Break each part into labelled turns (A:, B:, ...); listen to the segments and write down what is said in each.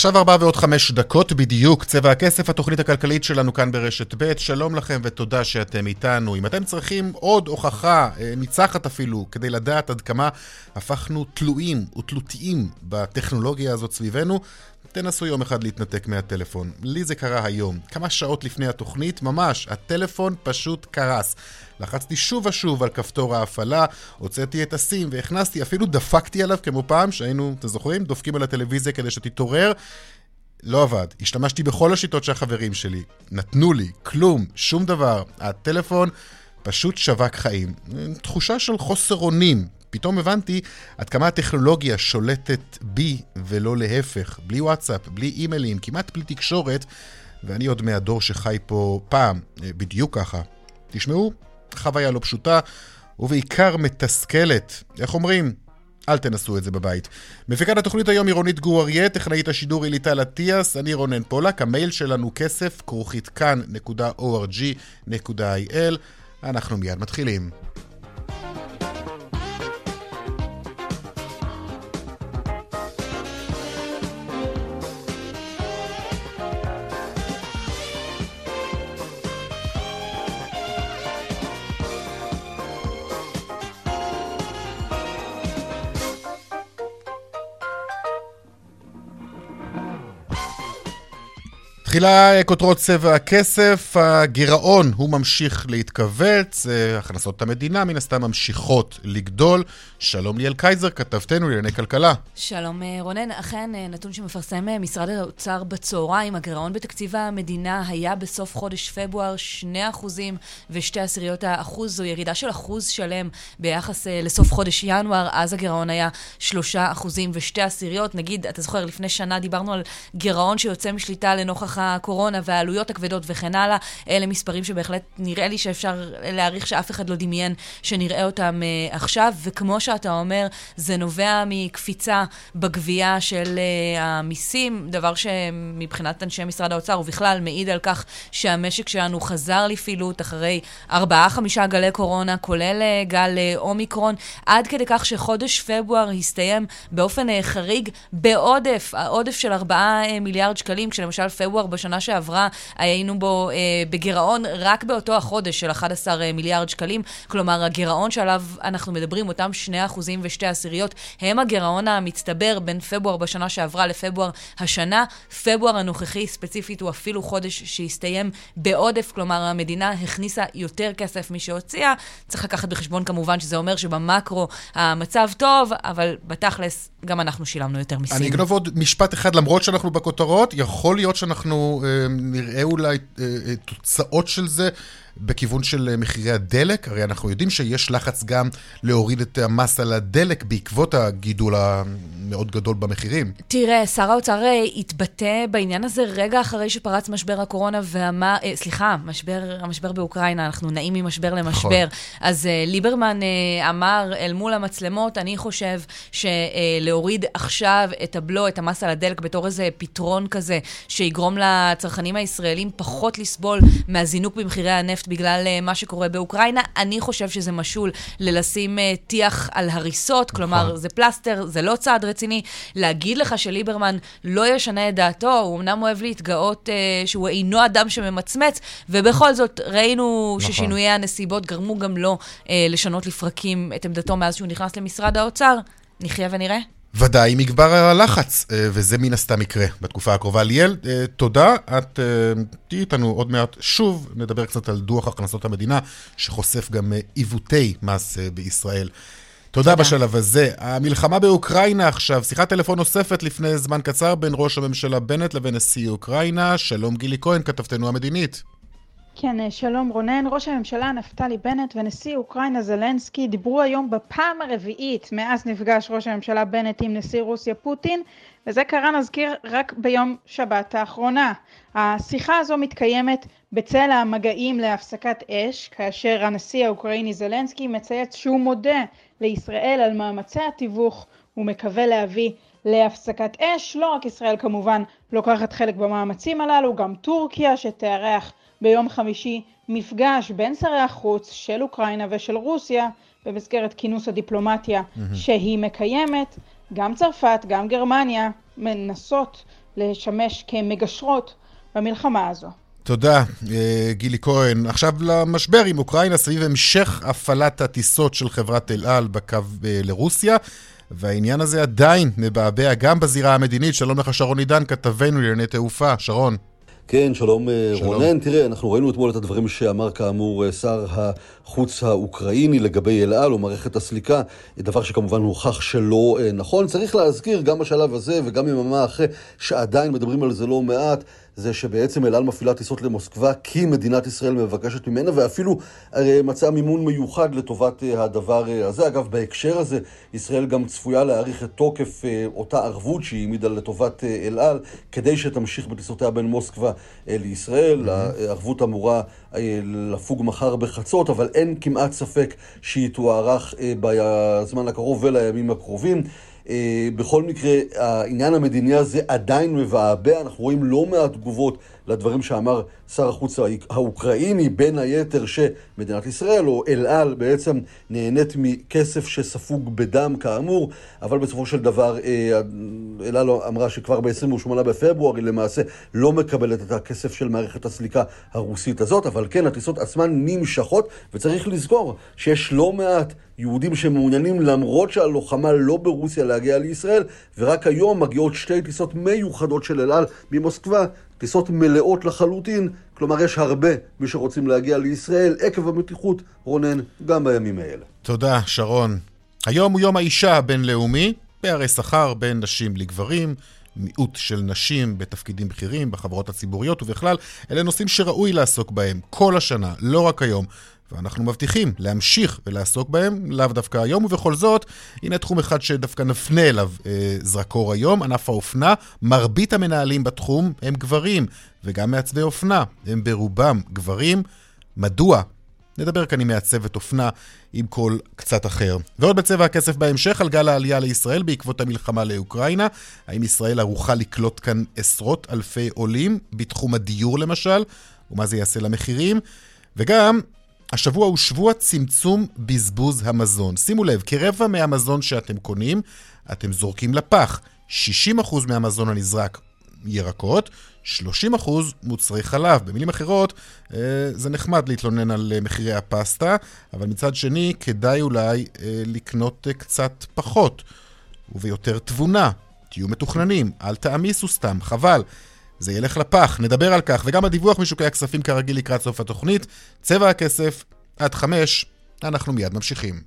A: עכשיו ארבע ועוד חמש דקות בדיוק, צבע הכסף, התוכנית הכלכלית שלנו כאן ברשת ב', שלום לכם ותודה שאתם איתנו. אם אתם צריכים עוד הוכחה, אה, ניצחת אפילו, כדי לדעת עד כמה הפכנו תלויים ותלותיים בטכנולוגיה הזאת סביבנו, תנסו יום אחד להתנתק מהטלפון. לי זה קרה היום. כמה שעות לפני התוכנית, ממש, הטלפון פשוט קרס. לחצתי שוב ושוב על כפתור ההפעלה, הוצאתי את הסים והכנסתי, אפילו דפקתי עליו כמו פעם, שהיינו, אתם זוכרים? דופקים על הטלוויזיה כדי שתתעורר. לא עבד. השתמשתי בכל השיטות של החברים שלי. נתנו לי, כלום, שום דבר. הטלפון פשוט שווק חיים. תחושה של חוסר אונים. פתאום הבנתי עד כמה הטכנולוגיה שולטת בי ולא להפך. בלי וואטסאפ, בלי אימיילים, כמעט בלי תקשורת, ואני עוד מהדור שחי פה פעם, בדיוק ככה. תשמעו, חוויה לא פשוטה, ובעיקר מתסכלת. איך אומרים? אל תנסו את זה בבית. מפיקת התוכנית היום היא רונית גור אריה, טכנאית השידור היא ליטל אטיאס, אני רונן פולק, המייל שלנו כסף, כרוכית כאן.org.il. אנחנו מיד מתחילים. תחילה אה, כותרות צבע הכסף, הגירעון הוא ממשיך להתכווץ, אה, הכנסות המדינה מן הסתם ממשיכות לגדול. שלום ליאל קייזר, כתבתנו לענייני כלכלה.
B: שלום אה, רונן, אכן נתון שמפרסם משרד האוצר בצהריים, הגירעון בתקציב המדינה היה בסוף חודש פברואר 2% ו-2 עשיריות האחוז, זו ירידה של אחוז שלם ביחס לסוף חודש ינואר, אז הגירעון היה 3% ו-2 עשיריות. נגיד, אתה זוכר, לפני שנה דיברנו על גירעון שיוצא משליטה לנוכח הקורונה והעלויות הכבדות וכן הלאה, אלה מספרים שבהחלט נראה לי שאפשר להעריך שאף אחד לא דמיין שנראה אותם uh, עכשיו, וכמו שאתה אומר, זה נובע מקפיצה בגבייה של uh, המיסים, דבר שמבחינת אנשי משרד האוצר ובכלל מעיד על כך שהמשק שלנו חזר לפעילות אחרי ארבעה-חמישה גלי קורונה, כולל uh, גל uh, אומיקרון, עד כדי כך שחודש פברואר הסתיים באופן uh, חריג בעודף, העודף של ארבעה uh, מיליארד שקלים, כשלמשל פברואר בשנה שעברה היינו בו אה, בגירעון רק באותו החודש של 11 אה, מיליארד שקלים. כלומר, הגירעון שעליו אנחנו מדברים, אותם 2% ושתי עשיריות, הם הגירעון המצטבר בין פברואר בשנה שעברה לפברואר השנה. פברואר הנוכחי ספציפית הוא אפילו חודש שהסתיים בעודף, כלומר, המדינה הכניסה יותר כסף משהוציאה. צריך לקחת בחשבון כמובן שזה אומר שבמקרו המצב טוב, אבל בתכלס גם אנחנו שילמנו יותר מיסים.
A: אני אגנוב עוד משפט אחד, למרות שאנחנו בכותרות, יכול להיות שאנחנו אה, נראה אולי אה, אה, תוצאות של זה בכיוון של אה, מחירי הדלק? הרי אנחנו יודעים שיש לחץ גם להוריד את המס על הדלק בעקבות הגידול המאוד גדול במחירים.
B: תראה, שר האוצר אה, התבטא בעניין הזה רגע אחרי שפרץ משבר הקורונה ואמר, אה, סליחה, משבר, המשבר באוקראינה, אנחנו נעים ממשבר למשבר. נכון. אז אה, ליברמן אה, אמר אל מול המצלמות, אני חושב שלהוריד עכשיו את הבלו, את המס על הדלק, בתור איזה פתרון כזה, שיגרום לצרכנים הישראלים פחות לסבול מהזינוק במחירי הנפט. בגלל uh, מה שקורה באוקראינה. אני חושב שזה משול ללשים uh, טיח על הריסות, נכון. כלומר, זה פלסטר, זה לא צעד רציני. להגיד לך שליברמן לא ישנה את דעתו, הוא אמנם אוהב להתגאות uh, שהוא אינו אדם שממצמץ, ובכל זאת ראינו נכון. ששינויי הנסיבות גרמו גם לו לשנות לפרקים את עמדתו מאז שהוא נכנס למשרד האוצר. נחיה ונראה.
A: ודאי, אם יגבר הלחץ, אה, וזה מן הסתם יקרה בתקופה הקרובה. ליאל, אה, תודה. את אה, תהיי איתנו עוד מעט שוב, נדבר קצת על דוח הכנסות המדינה, שחושף גם עיוותי מס בישראל. תודה בשלב הזה. המלחמה באוקראינה עכשיו, שיחת טלפון נוספת לפני זמן קצר בין ראש הממשלה בנט לבין נשיא אוקראינה. שלום גילי כהן, כתבתנו המדינית.
C: כן, אה, שלום רונן. ראש הממשלה נפתלי בנט ונשיא אוקראינה זלנסקי דיברו היום בפעם הרביעית מאז נפגש ראש הממשלה בנט עם נשיא רוסיה פוטין, וזה קרה נזכיר רק ביום שבת האחרונה. השיחה הזו מתקיימת בצל המגעים להפסקת אש, כאשר הנשיא האוקראיני זלנסקי מצייץ שהוא מודה לישראל על מאמצי התיווך ומקווה להביא להפסקת אש. לא רק ישראל כמובן לוקחת חלק במאמצים הללו, גם טורקיה שתארח ביום חמישי מפגש בין שרי החוץ של אוקראינה ושל רוסיה במסגרת כינוס הדיפלומטיה mm-hmm. שהיא מקיימת. גם צרפת, גם גרמניה מנסות לשמש כמגשרות במלחמה הזו.
A: תודה, אה, גילי כהן. עכשיו למשבר עם אוקראינה סביב המשך הפעלת הטיסות של חברת אל על בקו אה, לרוסיה. והעניין הזה עדיין מבעבע גם בזירה המדינית. שלום לך, שרון עידן, כתבנו לענייני תעופה. שרון.
D: כן, שלום, אה, שלום רונן. תראה, אנחנו ראינו אתמול את הדברים שאמר כאמור אה, שר החוץ האוקראיני לגבי אל על ומערכת הסליקה, דבר שכמובן הוכח שלא אה, נכון. צריך להזכיר גם בשלב הזה וגם יממה אחרי, שעדיין מדברים על זה לא מעט, זה שבעצם אל על מפעילה טיסות למוסקבה כי מדינת ישראל מבקשת ממנה, ואפילו מצאה מימון מיוחד לטובת הדבר הזה. אגב, בהקשר הזה, ישראל גם צפויה להאריך את תוקף אותה ערבות שהיא העמידה לטובת אל על, כדי שתמשיך בטיסותיה בין מוסקבה לישראל. Mm-hmm. הערבות אמורה לפוג מחר בחצות, אבל אין כמעט ספק שהיא תוארך בזמן הקרוב ולימים הקרובים. אה, בכל מקרה, העניין המדיני הזה עדיין מבעבע, אנחנו רואים לא מעט תגובות לדברים שאמר שר החוץ האוקראיני, בין היתר שמדינת ישראל או אל על בעצם נהנית מכסף שספוג בדם כאמור, אבל בסופו של דבר אה, אל על אמרה שכבר ב-28 בפברואר היא למעשה לא מקבלת את הכסף של מערכת הסליקה הרוסית הזאת, אבל כן, הטיסות עצמן נמשכות, וצריך לזכור שיש לא מעט יהודים שמעוניינים למרות שהלוחמה לא ברוסיה להגיע לישראל, ורק היום מגיעות שתי טיסות מיוחדות של אל על ממוסקבה טיסות מלאות לחלוטין, כלומר יש הרבה מי שרוצים להגיע לישראל עקב המתיחות, רונן, גם בימים האלה.
A: תודה, שרון. היום הוא יום האישה הבינלאומי, פערי שכר בין נשים לגברים, מיעוט של נשים בתפקידים בכירים, בחברות הציבוריות ובכלל, אלה נושאים שראוי לעסוק בהם כל השנה, לא רק היום. ואנחנו מבטיחים להמשיך ולעסוק בהם, לאו דווקא היום, ובכל זאת, הנה תחום אחד שדווקא נפנה אליו אה, זרקור היום, ענף האופנה. מרבית המנהלים בתחום הם גברים, וגם מעצבי אופנה הם ברובם גברים. מדוע? נדבר כאן עם מעצבת אופנה עם קול קצת אחר. ועוד בצבע הכסף בהמשך על גל העלייה לישראל בעקבות המלחמה לאוקראינה. האם ישראל ערוכה לקלוט כאן עשרות אלפי עולים בתחום הדיור למשל? ומה זה יעשה למחירים? וגם השבוע הוא שבוע צמצום בזבוז המזון. שימו לב, כרבע מהמזון שאתם קונים, אתם זורקים לפח. 60% מהמזון הנזרק ירקות, 30% מוצרי חלב. במילים אחרות, אה, זה נחמד להתלונן על אה, מחירי הפסטה, אבל מצד שני, כדאי אולי אה, לקנות קצת פחות וביותר תבונה. תהיו מתוכננים, אל תעמיסו סתם, חבל. זה ילך לפח, נדבר על כך, וגם הדיווח משוקי הכספים כרגיל לקראת סוף התוכנית. צבע הכסף, עד חמש, אנחנו מיד ממשיכים.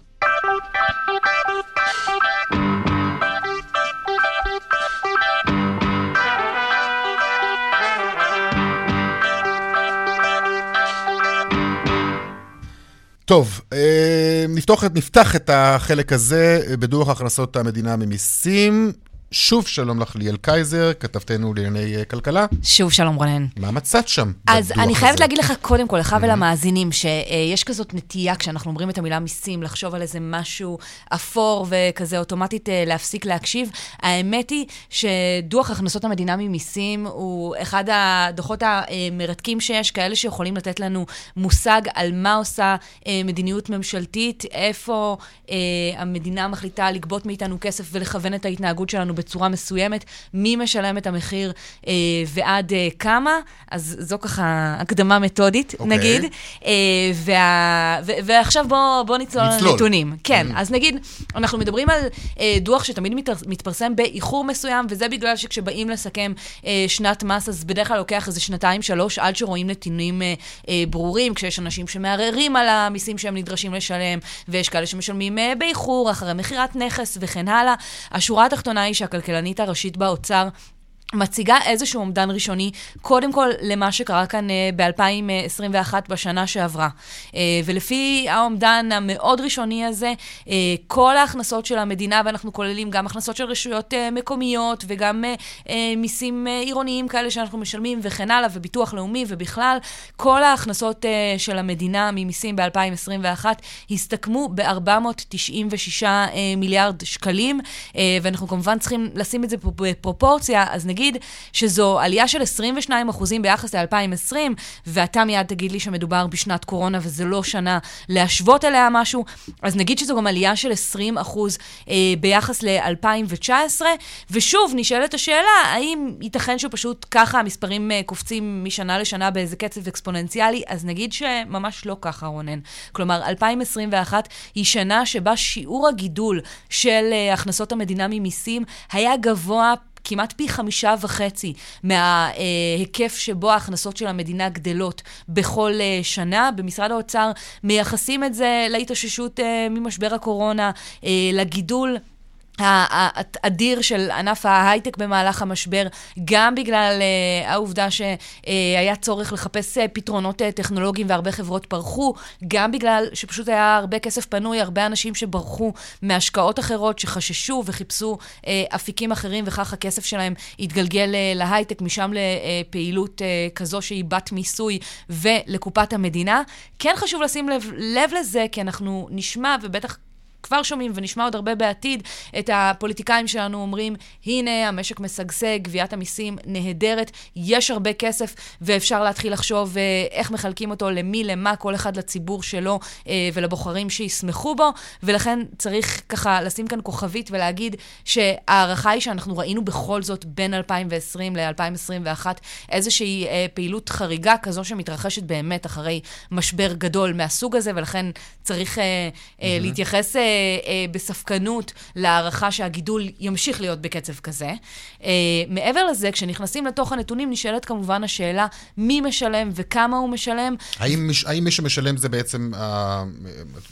A: טוב, אה, נפתח, נפתח את החלק הזה בדוח הכנסות המדינה ממיסים. שוב שלום לך ליאל קייזר, כתבתנו לענייני אה, כלכלה.
B: שוב שלום רונן.
A: מה מצאת שם
B: אז אני חייבת להגיד לך קודם כל, לך ולמאזינים, שיש כזאת נטייה כשאנחנו אומרים את המילה מיסים, לחשוב על איזה משהו אפור וכזה אוטומטית אה, להפסיק להקשיב. האמת היא שדוח הכנסות המדינה ממיסים הוא אחד הדוחות המרתקים שיש, כאלה שיכולים לתת לנו מושג על מה עושה אה, מדיניות ממשלתית, איפה המדינה מחליטה לגבות מאיתנו כסף ולכוון את ההתנהגות שלנו בצורה מסוימת, מי משלם את המחיר אה, ועד אה, כמה, אז זו ככה הקדמה מתודית, okay. אוקיי. נגיד. אה, וה, ו, ועכשיו בואו בוא נצלול לנתונים. כן, mm. אז נגיד, אנחנו מדברים על אה, דוח שתמיד מת, מתפרסם באיחור מסוים, וזה בגלל שכשבאים לסכם אה, שנת מס, אז בדרך כלל לוקח איזה שנתיים-שלוש עד שרואים נתונים אה, אה, ברורים, כשיש אנשים שמערערים על המיסים שהם נדרשים לשלם, ויש כאלה שמשלמים אה, באיחור, אחרי מכירת נכס וכן הלאה. השורה התחתונה היא שה... הכלכלנית הראשית באוצר מציגה איזשהו אומדן ראשוני, קודם כל למה שקרה כאן uh, ב-2021, בשנה שעברה. Uh, ולפי האומדן המאוד ראשוני הזה, uh, כל ההכנסות של המדינה, ואנחנו כוללים גם הכנסות של רשויות מקומיות, וגם מיסים עירוניים כאלה שאנחנו משלמים, וכן הלאה, וביטוח לאומי, ובכלל, כל ההכנסות של המדינה ממיסים ב-2021 הסתכמו ב-496 uh, מיליארד שקלים, ואנחנו כמובן צריכים לשים את זה בפרופורציה, אז נגיד... נגיד שזו עלייה של 22 אחוזים ביחס ל-2020, ואתה מיד תגיד לי שמדובר בשנת קורונה וזה לא שנה להשוות אליה משהו, אז נגיד שזו גם עלייה של 20 אחוז אה, ביחס ל-2019, ושוב, נשאלת השאלה, האם ייתכן שפשוט ככה המספרים אה, קופצים משנה לשנה באיזה קצב אקספוננציאלי? אז נגיד שממש לא ככה, רונן. כלומר, 2021 היא שנה שבה שיעור הגידול של אה, הכנסות המדינה ממיסים היה גבוה כמעט פי חמישה וחצי מההיקף שבו ההכנסות של המדינה גדלות בכל אה, שנה. במשרד האוצר מייחסים את זה להתאוששות אה, ממשבר הקורונה, אה, לגידול. האדיר של ענף ההייטק במהלך המשבר, גם בגלל uh, העובדה שהיה uh, צורך לחפש uh, פתרונות uh, טכנולוגיים והרבה חברות פרחו, גם בגלל שפשוט היה הרבה כסף פנוי, הרבה אנשים שברחו מהשקעות אחרות, שחששו וחיפשו uh, אפיקים אחרים, וכך הכסף שלהם התגלגל uh, להייטק, משם לפעילות uh, כזו שהיא בת מיסוי ולקופת המדינה. כן חשוב לשים לב, לב לזה, כי אנחנו נשמע, ובטח כבר שומעים ונשמע עוד הרבה בעתיד את הפוליטיקאים שלנו אומרים, הנה, המשק משגשג, גביית המיסים נהדרת, יש הרבה כסף ואפשר להתחיל לחשוב אה, איך מחלקים אותו, למי, למה, כל אחד לציבור שלו אה, ולבוחרים שישמחו בו, ולכן צריך ככה לשים כאן כוכבית ולהגיד שההערכה היא שאנחנו ראינו בכל זאת בין 2020 ל-2021 איזושהי אה, פעילות חריגה כזו שמתרחשת באמת אחרי משבר גדול מהסוג הזה, ולכן צריך mm-hmm. להתייחס אה, בספקנות להערכה שהגידול ימשיך להיות בקצב כזה. אה, מעבר לזה, כשנכנסים לתוך הנתונים, נשאלת כמובן השאלה מי משלם וכמה הוא משלם.
A: האם, האם מי שמשלם זה בעצם, אה,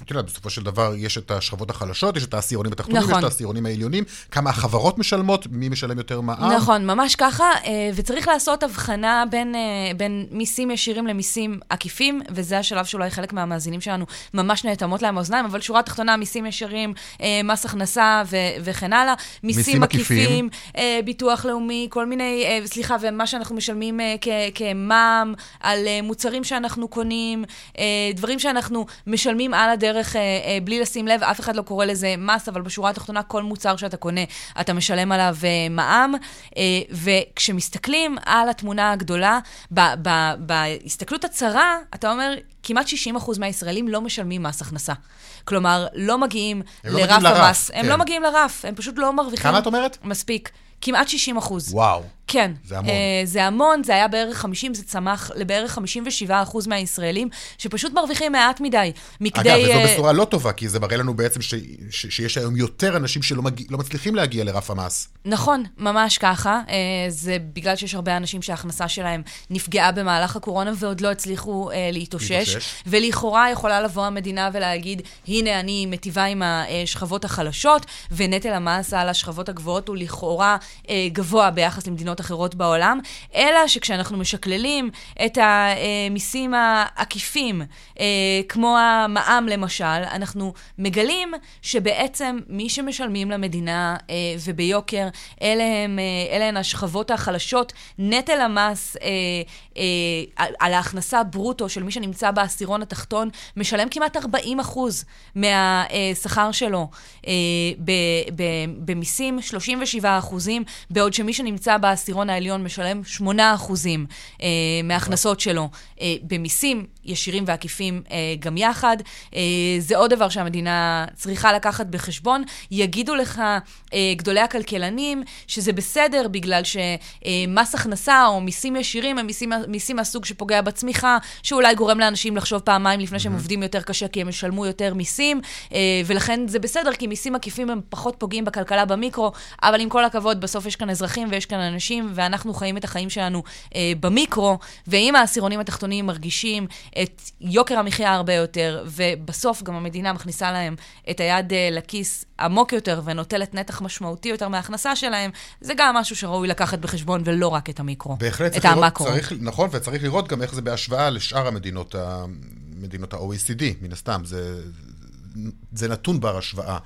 A: אתה יודע, בסופו של דבר יש את השכבות החלשות, יש את העשירונים התחתונים, נכון. יש את העשירונים העליונים, כמה החברות משלמות, מי משלם יותר מע"מ.
B: נכון, ממש ככה, אה, וצריך לעשות הבחנה בין, אה, בין מיסים ישירים למיסים עקיפים, וזה השלב שאולי חלק מהמאזינים שלנו ממש נאטמות להם האוזניים, אבל שורה תחתונה, מיסים ישירים, אה, מס הכנסה ו- וכן הלאה. מיסים, מיסים עקיפים, אה, ביטוח לאומי, כל מיני, אה, סליחה, ומה שאנחנו משלמים כ- כמע"מ על מוצרים שאנחנו קונים, דברים שאנחנו משלמים על הדרך בלי לשים לב, אף אחד לא קורא לזה מס, אבל בשורה התחתונה, כל מוצר שאתה קונה, אתה משלם עליו מע"מ. וכשמסתכלים על התמונה הגדולה, ב- ב- בהסתכלות הצרה, אתה אומר, כמעט 60% מהישראלים לא משלמים מס הכנסה. כלומר, לא מגיעים
A: לא
B: לרף
A: לא
B: המס.
A: כן.
B: הם לא מגיעים לרף, הם פשוט לא מרוויחים...
A: כמה את אומרת?
B: מספיק. כמעט 60 אחוז.
A: וואו.
B: כן.
A: זה המון.
B: Uh, זה המון, זה היה בערך 50, זה צמח לבערך 57 אחוז מהישראלים, שפשוט מרוויחים מעט מדי. מכדי...
A: אגב, וזו
B: uh,
A: בשורה לא טובה, כי זה מראה לנו בעצם ש, ש, שיש היום יותר אנשים שלא מגיע, לא מצליחים להגיע לרף המס.
B: נכון, ממש ככה. Uh, זה בגלל שיש הרבה אנשים שההכנסה שלהם נפגעה במהלך הקורונה ועוד לא הצליחו uh, להתאושש. להתאושש. ולכאורה יכולה לבוא המדינה ולהגיד, הנה, אני מטיבה עם השכבות החלשות, ונטל המס על השכבות הגבוהות הוא לכאורה uh, גבוה ביחס למדינות אחרות בעולם, אלא שכשאנחנו משקללים את המיסים העקיפים, אה, כמו המע"מ למשל, אנחנו מגלים שבעצם מי שמשלמים למדינה אה, וביוקר, אלה, הם, אה, אלה הן השכבות החלשות. נטל המס על ההכנסה הברוטו של מי שנמצא בעשירון התחתון משלם כמעט 40 אחוז מהשכר שלו במיסים, 37 אחוזים, בעוד שמי שנמצא בעשירון העליון משלם 8% אה, מההכנסות שלו אה, במיסים ישירים ועקיפים אה, גם יחד. אה, זה עוד דבר שהמדינה צריכה לקחת בחשבון. יגידו לך אה, גדולי הכלכלנים שזה בסדר בגלל שמס הכנסה או מיסים ישירים הם מיסים, מיסים מהסוג שפוגע בצמיחה, שאולי גורם לאנשים לחשוב פעמיים לפני שהם עובדים יותר קשה כי הם ישלמו יותר מיסים, אה, ולכן זה בסדר כי מיסים עקיפים הם פחות פוגעים בכלכלה במיקרו, אבל עם כל הכבוד, בסוף יש כאן אזרחים ויש כאן אנשים, ואנחנו חיים את החיים שלנו אה, במיקרו, ואם העשירונים התחתונים מרגישים את יוקר המחיה הרבה יותר, ובסוף גם המדינה מכניסה להם את היד אה, לכיס עמוק יותר ונוטלת נתח משמעותי יותר מההכנסה שלהם, זה גם משהו שראוי לקחת בחשבון ולא רק את המיקרו,
A: בהחלט
B: את המקרו.
A: צריך, נכון, וצריך לראות גם איך זה בהשוואה לשאר המדינות, מדינות ה-OECD, מן הסתם, זה, זה נתון בר השוואה.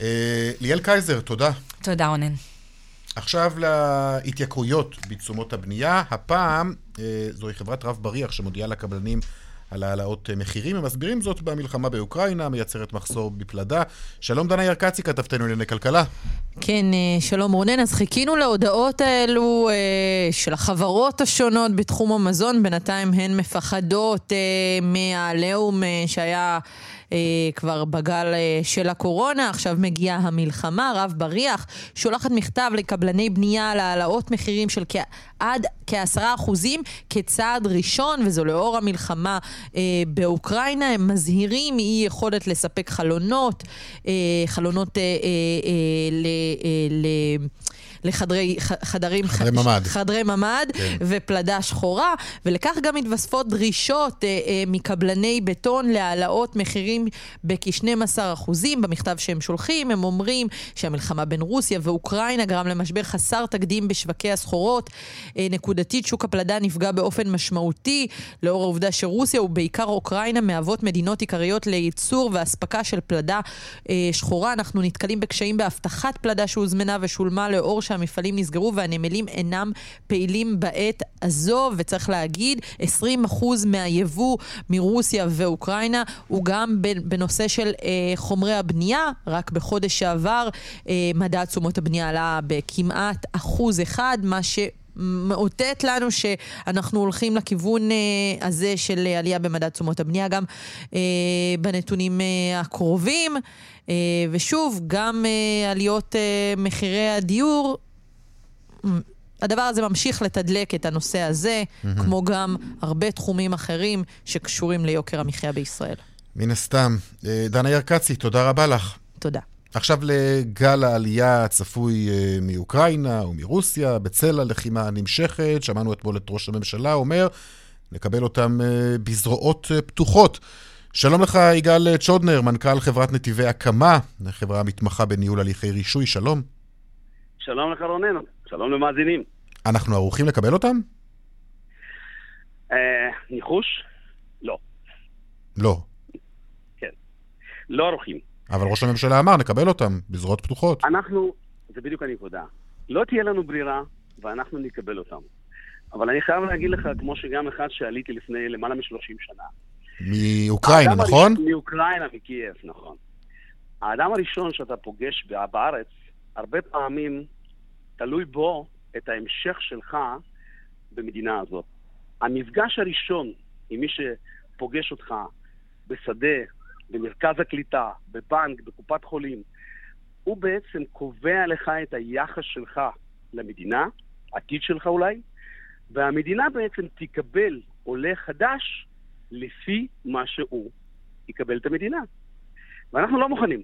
A: אה, ליאל קייזר, תודה.
B: תודה, רונן.
A: עכשיו להתייקרויות בתשומות הבנייה. הפעם זוהי חברת רב בריח שמודיעה לקבלנים על העלאות אה, מחירים. הם מסבירים זאת במלחמה באוקראינה, מייצרת מחסור בפלדה. שלום דנה ירקצי, כתבתנו לענייני כלכלה.
E: כן, אה, שלום רונן. אז חיכינו להודעות האלו אה, של החברות השונות בתחום המזון. בינתיים הן מפחדות אה, מהעליהום אה, שהיה אה, כבר בגל אה, של הקורונה. עכשיו מגיעה המלחמה. רב בריח שולחת מכתב לקבלני בנייה על העלאות מחירים של כ- עד כעשרה אחוזים כצעד ראשון, וזו לאור המלחמה אה, באוקראינה. הם מזהירים מאי יכולת לספק חלונות, אה, חלונות אה, אה, אה, ל... אה, ל לחדרי חדרים,
A: חדרי ממ"ד.
E: חדרי ממ"ד
A: כן.
E: ופלדה שחורה, ולכך גם מתווספות דרישות אה, אה, מקבלני בטון להעלאות מחירים בכ-12 אחוזים. במכתב שהם שולחים, הם אומרים שהמלחמה בין רוסיה ואוקראינה גרם למשבר חסר תקדים בשווקי הסחורות. אה, נקודתית, שוק הפלדה נפגע באופן משמעותי, לאור העובדה שרוסיה ובעיקר אוקראינה מהוות מדינות עיקריות לייצור ואספקה של פלדה אה, שחורה. אנחנו נתקלים בקשיים באבטחת פלדה שהוזמנה ושולמה לאור שהמפעלים נסגרו והנמלים אינם פעילים בעת הזו, וצריך להגיד, 20% מהיבוא מרוסיה ואוקראינה הוא גם בנושא של אה, חומרי הבנייה. רק בחודש שעבר אה, מדד תשומות הבנייה עלה בכמעט אחוז אחד, מה ש... מאותת לנו שאנחנו הולכים לכיוון אה, הזה של עלייה במדד תשומות הבנייה, גם אה, בנתונים אה, הקרובים. אה, ושוב, גם אה, עליות אה, מחירי הדיור, הדבר הזה ממשיך לתדלק את הנושא הזה, mm-hmm. כמו גם הרבה תחומים אחרים שקשורים ליוקר המחיה בישראל.
A: מן הסתם. דנה ירקצי, תודה רבה לך.
E: תודה.
A: עכשיו לגל העלייה הצפוי מאוקראינה ומרוסיה, בצל הלחימה הנמשכת. שמענו אתמול את ראש הממשלה אומר, נקבל אותם בזרועות פתוחות. שלום לך, יגאל צ'ודנר, מנכ"ל חברת נתיבי הקמה, חברה המתמחה בניהול הליכי רישוי, שלום.
F: שלום לך רונן, שלום למאזינים.
A: אנחנו ערוכים לקבל אותם?
F: אה, ניחוש? לא.
A: לא.
F: לא ערוכים.
A: אבל ראש הממשלה אמר, נקבל אותם בזרועות פתוחות.
F: אנחנו, זה בדיוק הנקודה. לא תהיה לנו ברירה, ואנחנו נקבל אותם. אבל אני חייב להגיד לך, כמו שגם אחד שעליתי לפני למעלה מ-30 שנה.
A: מאוקראינה, נכון?
F: מאוקראינה, מקייב, נכון. האדם הראשון שאתה פוגש בארץ, הרבה פעמים תלוי בו את ההמשך שלך במדינה הזאת. המפגש הראשון עם מי שפוגש אותך בשדה, במרכז הקליטה, בבנק, בקופת חולים, הוא בעצם קובע לך את היחס שלך למדינה, עתיד שלך אולי, והמדינה בעצם תקבל עולה חדש לפי מה שהוא יקבל את המדינה. ואנחנו לא מוכנים.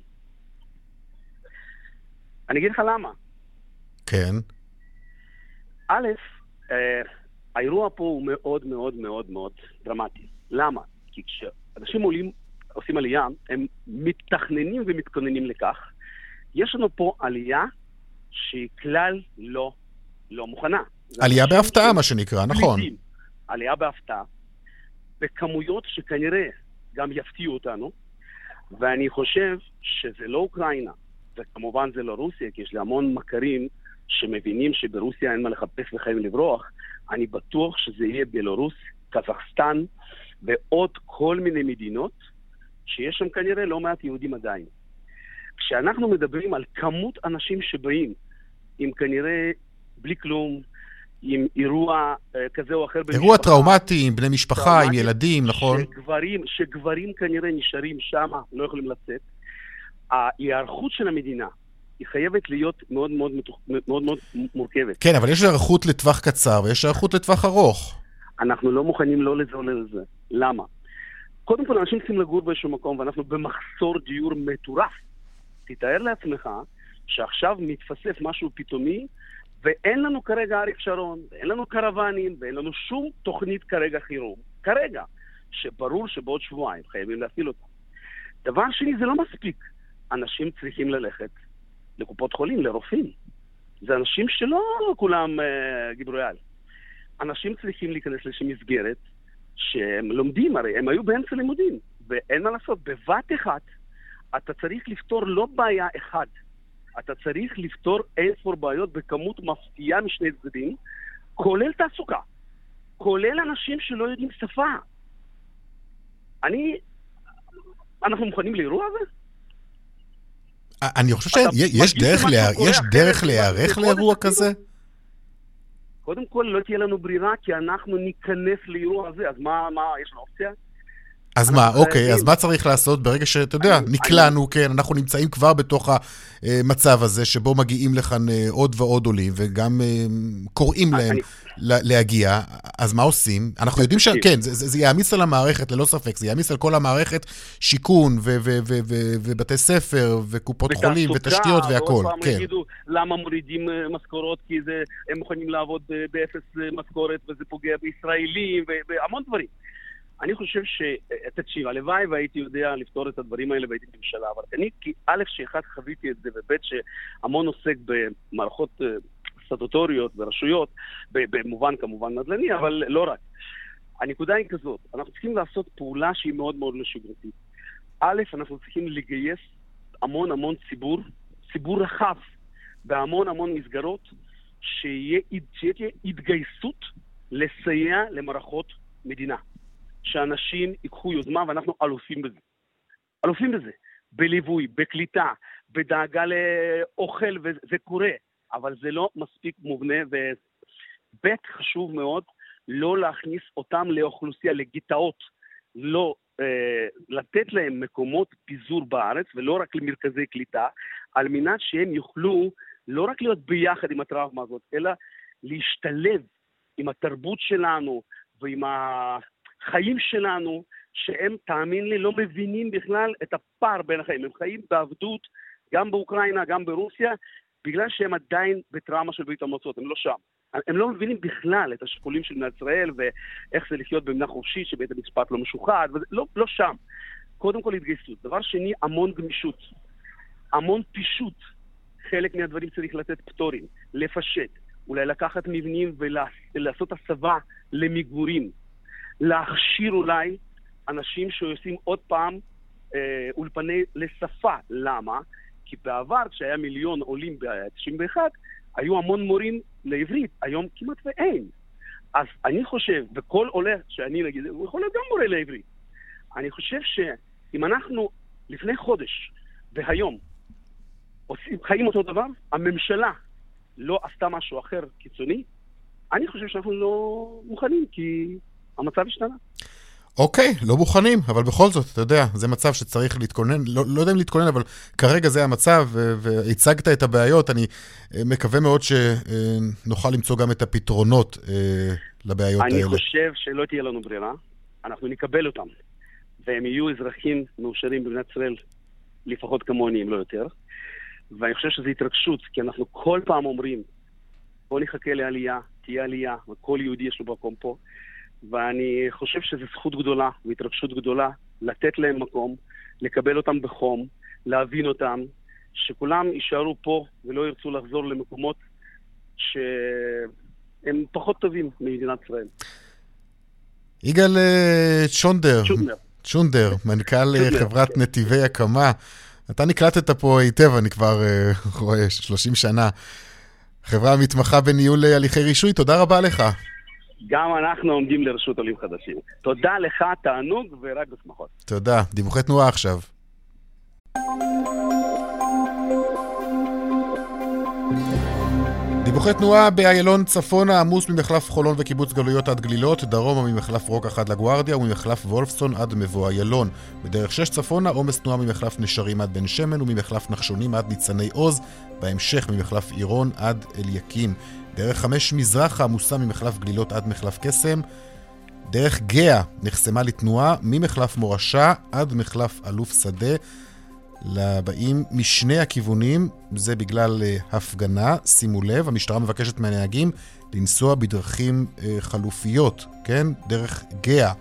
F: אני אגיד לך למה.
A: כן.
F: א', אה, האירוע פה הוא מאוד מאוד מאוד מאוד דרמטי. למה? כי כשאנשים עולים, עושים עלייה, הם מתכננים ומתכוננים לכך. יש לנו פה עלייה שהיא כלל לא, לא מוכנה.
A: עלייה בהפתעה, מה שנקרא, נכון.
F: עלייה בהפתעה, בכמויות שכנראה גם יפתיעו אותנו, ואני חושב שזה לא אוקראינה, וכמובן זה לא רוסיה, כי יש לי המון מכרים שמבינים שברוסיה אין מה לחפש וחייבים לברוח. אני בטוח שזה יהיה בלרוס, קזחסטן ועוד כל מיני מדינות שיש שם כנראה לא מעט יהודים עדיין. כשאנחנו מדברים על כמות אנשים שבאים עם כנראה בלי כלום, עם אירוע אה, כזה או אחר במשפחה,
A: אירוע טראומטי עם בני משפחה, עם ילדים, נכון?
F: שגברים, שגברים כנראה נשארים שם, לא יכולים לצאת. ההיערכות של המדינה היא חייבת להיות מאוד מאוד, מאוד, מאוד מורכבת.
A: כן, אבל יש היערכות לטווח קצר ויש היערכות לטווח ארוך.
F: אנחנו לא מוכנים לא לזה או לזה. למה? קודם כל, אנשים צריכים לגור באיזשהו מקום, ואנחנו במחסור דיור מטורף. תתאר לעצמך שעכשיו מתווסף משהו פתאומי, ואין לנו כרגע אריק שרון, ואין לנו קרוונים, ואין לנו שום תוכנית כרגע חירום. כרגע. שברור שבעוד שבועיים חייבים להפעיל אותם. דבר שני, זה לא מספיק. אנשים צריכים ללכת לקופות חולים, לרופאים. זה אנשים שלא כולם אה, גיבורי על. אנשים צריכים להיכנס לאיזושהי מסגרת שהם לומדים, הרי הם היו באמצע לימודים, ואין מה לעשות, בבת אחת אתה צריך לפתור לא בעיה אחת, אתה צריך לפתור אינספור בעיות בכמות מפתיעה משני צדדים, כולל תעסוקה, כולל אנשים שלא יודעים שפה. אני... אנחנו מוכנים לאירוע הזה?
A: אני חושב שיש דרך להיערך לאירוע כזה?
F: קודם כל, לא תהיה לנו ברירה, כי אנחנו ניכנס לאירוע הזה, אז מה, מה יש לנו אופציה?
A: אז מה, אוקיי, אז מה צריך לעשות? ברגע שאתה יודע, נקלענו, כן, אנחנו נמצאים כבר בתוך המצב הזה, שבו מגיעים לכאן אה, עוד ועוד עולים, וגם אה, קוראים להם להגיע, אז מה עושים? אנחנו יודעים שכן, זה יעמיס על המערכת, ללא ספק, זה יעמיס על כל המערכת שיכון ובתי ספר וקופות חולים ותשתיות והכול,
F: ועוד פעם יגידו למה מורידים אה, משכורות, כי הם מוכנים לעבוד באפס משכורת וזה פוגע בישראלים והמון דברים. אני חושב ש... תקשיב, הלוואי והייתי יודע לפתור את הדברים האלה והייתי ממשלה, אבל אני, כי א', שאחד חוויתי את זה, וב', שהמון עוסק במערכות אה, סטטוטוריות ורשויות, במובן כמובן נדל"ני, אבל לא רק. הנקודה היא כזאת, אנחנו צריכים לעשות פעולה שהיא מאוד מאוד משגרתית. א', אנחנו צריכים לגייס המון המון ציבור, ציבור רחב, בהמון המון מסגרות, שתהיה התגייסות לסייע למערכות מדינה. שאנשים ייקחו יוזמה, ואנחנו אלופים בזה. אלופים בזה. בליווי, בקליטה, בדאגה לאוכל, וזה קורה, אבל זה לא מספיק מובנה, וב' חשוב מאוד, לא להכניס אותם לאוכלוסייה, לגטאות, לא אה, לתת להם מקומות פיזור בארץ, ולא רק למרכזי קליטה, על מנת שהם יוכלו לא רק להיות ביחד עם הטראומה הזאת, אלא להשתלב עם התרבות שלנו ועם החיים שלנו, שהם, תאמין לי, לא מבינים בכלל את הפער בין החיים. הם חיים בעבדות, גם באוקראינה, גם ברוסיה, בגלל שהם עדיין בטראומה של ברית המועצות, הם לא שם. הם לא מבינים בכלל את השיקולים של מדינת ישראל ואיך זה לחיות במדינה חופשית שבית המשפט לא משוחד, ולא לא שם. קודם כל התגייסות. דבר שני, המון גמישות, המון פישוט. חלק מהדברים צריך לתת פטורים, לפשט, אולי לקחת מבנים ולעשות הסבה למגורים. להכשיר אולי אנשים שעושים עוד פעם אה, אולפני לשפה. למה? כי בעבר, כשהיה מיליון עולים ב-91, היו המון מורים לעברית, היום כמעט ואין. אז אני חושב, וכל עולה שאני נגיד, הוא יכול להיות גם מורה לעברית. אני חושב שאם אנחנו לפני חודש והיום עושים, חיים אותו דבר, הממשלה לא עשתה משהו אחר קיצוני, אני חושב שאנחנו לא מוכנים, כי המצב השתנה.
A: אוקיי, לא מוכנים, אבל בכל זאת, אתה יודע, זה מצב שצריך להתכונן, לא, לא יודע אם להתכונן, אבל כרגע זה המצב, והצגת את הבעיות, אני אה, מקווה מאוד שנוכל למצוא גם את הפתרונות אה, לבעיות
F: אני
A: האלה.
F: אני חושב שלא תהיה לנו ברירה, אנחנו נקבל אותם, והם יהיו אזרחים מאושרים במדינת ישראל, לפחות כמוני, אם לא יותר. ואני חושב שזו התרגשות, כי אנחנו כל פעם אומרים, בוא נחכה לעלייה, תהיה עלייה, וכל יהודי יש לו מקום פה. ואני חושב שזו זכות גדולה והתרגשות גדולה לתת להם מקום, לקבל אותם בחום, להבין אותם, שכולם יישארו פה ולא ירצו לחזור למקומות שהם פחות טובים ממדינת ישראל.
A: יגאל אה, צ'ונדר, צ'ונדר, מנכ"ל אה, חברת כן. נתיבי הקמה. אתה נקלטת פה היטב, אני כבר אה, רואה, 30 שנה. חברה מתמחה בניהול הליכי רישוי, תודה רבה לך.
F: גם אנחנו עומדים לרשות עולים חדשים. תודה לך, תענוג ורק בשמחות.
A: תודה. דיווחי תנועה עכשיו. דיווחי תנועה באיילון צפונה עמוס ממחלף חולון וקיבוץ גלויות עד גלילות, דרומה ממחלף רוק עד לגוארדיה וממחלף וולפסון עד מבוא איילון. בדרך 6 צפונה עומס תנועה ממחלף נשרים עד בן שמן וממחלף נחשונים עד ניצני עוז, בהמשך ממחלף עירון עד אליקים. דרך חמש מזרחה עמוסה ממחלף גלילות עד מחלף קסם. דרך גאה נחסמה לתנועה ממחלף מורשה עד מחלף אלוף שדה. לבאים משני הכיוונים, זה בגלל uh, הפגנה, שימו לב, המשטרה מבקשת מהנהגים לנסוע בדרכים uh, חלופיות, כן? דרך גאה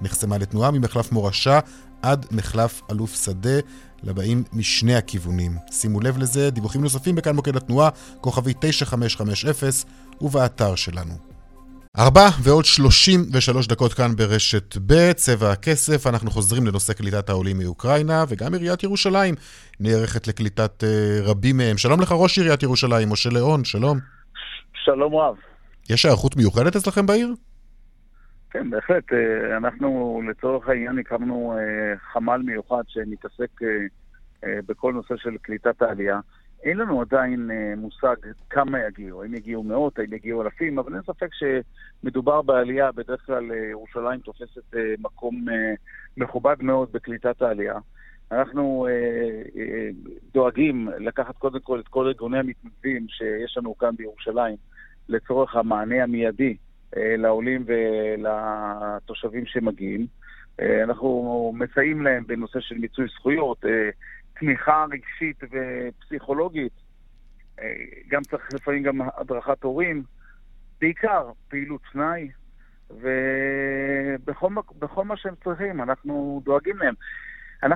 A: נחסמה לתנועה ממחלף מורשה עד מחלף אלוף שדה, לבאים משני הכיוונים. שימו לב לזה, דיווחים נוספים בכאן מוקד התנועה, כוכבי 9550 ובאתר שלנו. ארבע ועוד 33 דקות כאן ברשת ב', צבע הכסף, אנחנו חוזרים לנושא קליטת העולים מאוקראינה, וגם עיריית ירושלים נערכת לקליטת uh, רבים מהם. שלום לך ראש עיריית ירושלים, משה ליאון, שלום.
G: שלום רב.
A: יש היערכות מיוחדת אצלכם בעיר?
G: כן, בהחלט. אה, אנחנו לצורך העניין הקמנו אה, חמ"ל מיוחד שמתעסק בכל נושא של קליטת העלייה. אין לנו עדיין אה, מושג כמה יגיעו, האם יגיעו מאות, האם יגיעו אלפים, אבל אין ספק שמדובר בעלייה, בדרך כלל אה, ירושלים תופסת אה, מקום אה, מכובד מאוד בקליטת העלייה. אנחנו אה, אה, דואגים לקחת קודם כל את כל ארגוני המתנדבים שיש לנו כאן בירושלים לצורך המענה המיידי אה, לעולים ולתושבים שמגיעים. אה, אנחנו מסייעים להם בנושא של מיצוי זכויות, אה, תמיכה רגשית ופסיכולוגית. אה, גם צריך לפעמים גם הדרכת הורים, בעיקר פעילות פנאי, ובכל מה שהם צריכים, אנחנו דואגים להם.